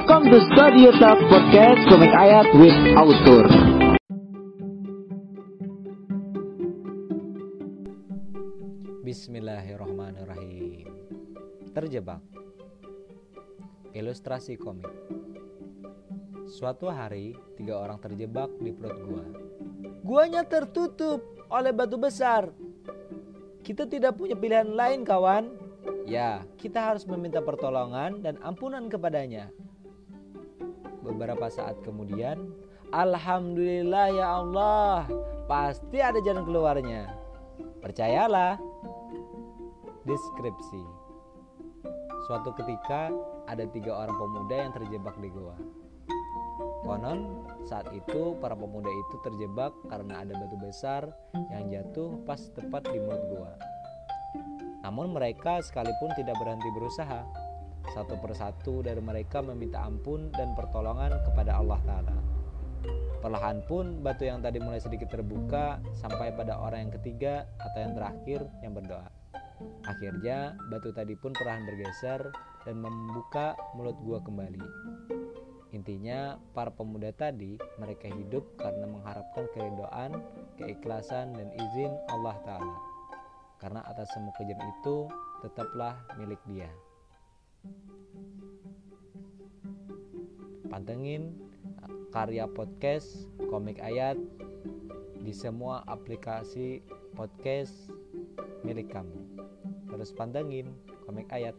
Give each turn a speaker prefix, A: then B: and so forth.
A: Welcome to Studio Talk Podcast Komik Ayat with Author.
B: Bismillahirrahmanirrahim. Terjebak. Ilustrasi komik. Suatu hari, tiga orang terjebak di perut gua. Guanya tertutup oleh batu besar. Kita tidak punya pilihan lain, kawan. Ya, kita harus meminta pertolongan dan ampunan kepadanya. Beberapa saat kemudian, Alhamdulillah ya Allah, pasti ada jalan keluarnya. Percayalah. Deskripsi Suatu ketika ada tiga orang pemuda yang terjebak di goa. Konon saat itu para pemuda itu terjebak karena ada batu besar yang jatuh pas tepat di mulut goa. Namun mereka sekalipun tidak berhenti berusaha. Satu persatu dari mereka meminta ampun dan pertolongan kepada Allah Ta'ala. Perlahan pun batu yang tadi mulai sedikit terbuka sampai pada orang yang ketiga atau yang terakhir yang berdoa. Akhirnya batu tadi pun perlahan bergeser dan membuka mulut gua kembali. Intinya para pemuda tadi mereka hidup karena mengharapkan keridoan, keikhlasan dan izin Allah Ta'ala. Karena atas semua kejam itu tetaplah milik dia. Pantengin karya podcast komik ayat di semua aplikasi podcast milik kamu. Terus pantengin komik ayat.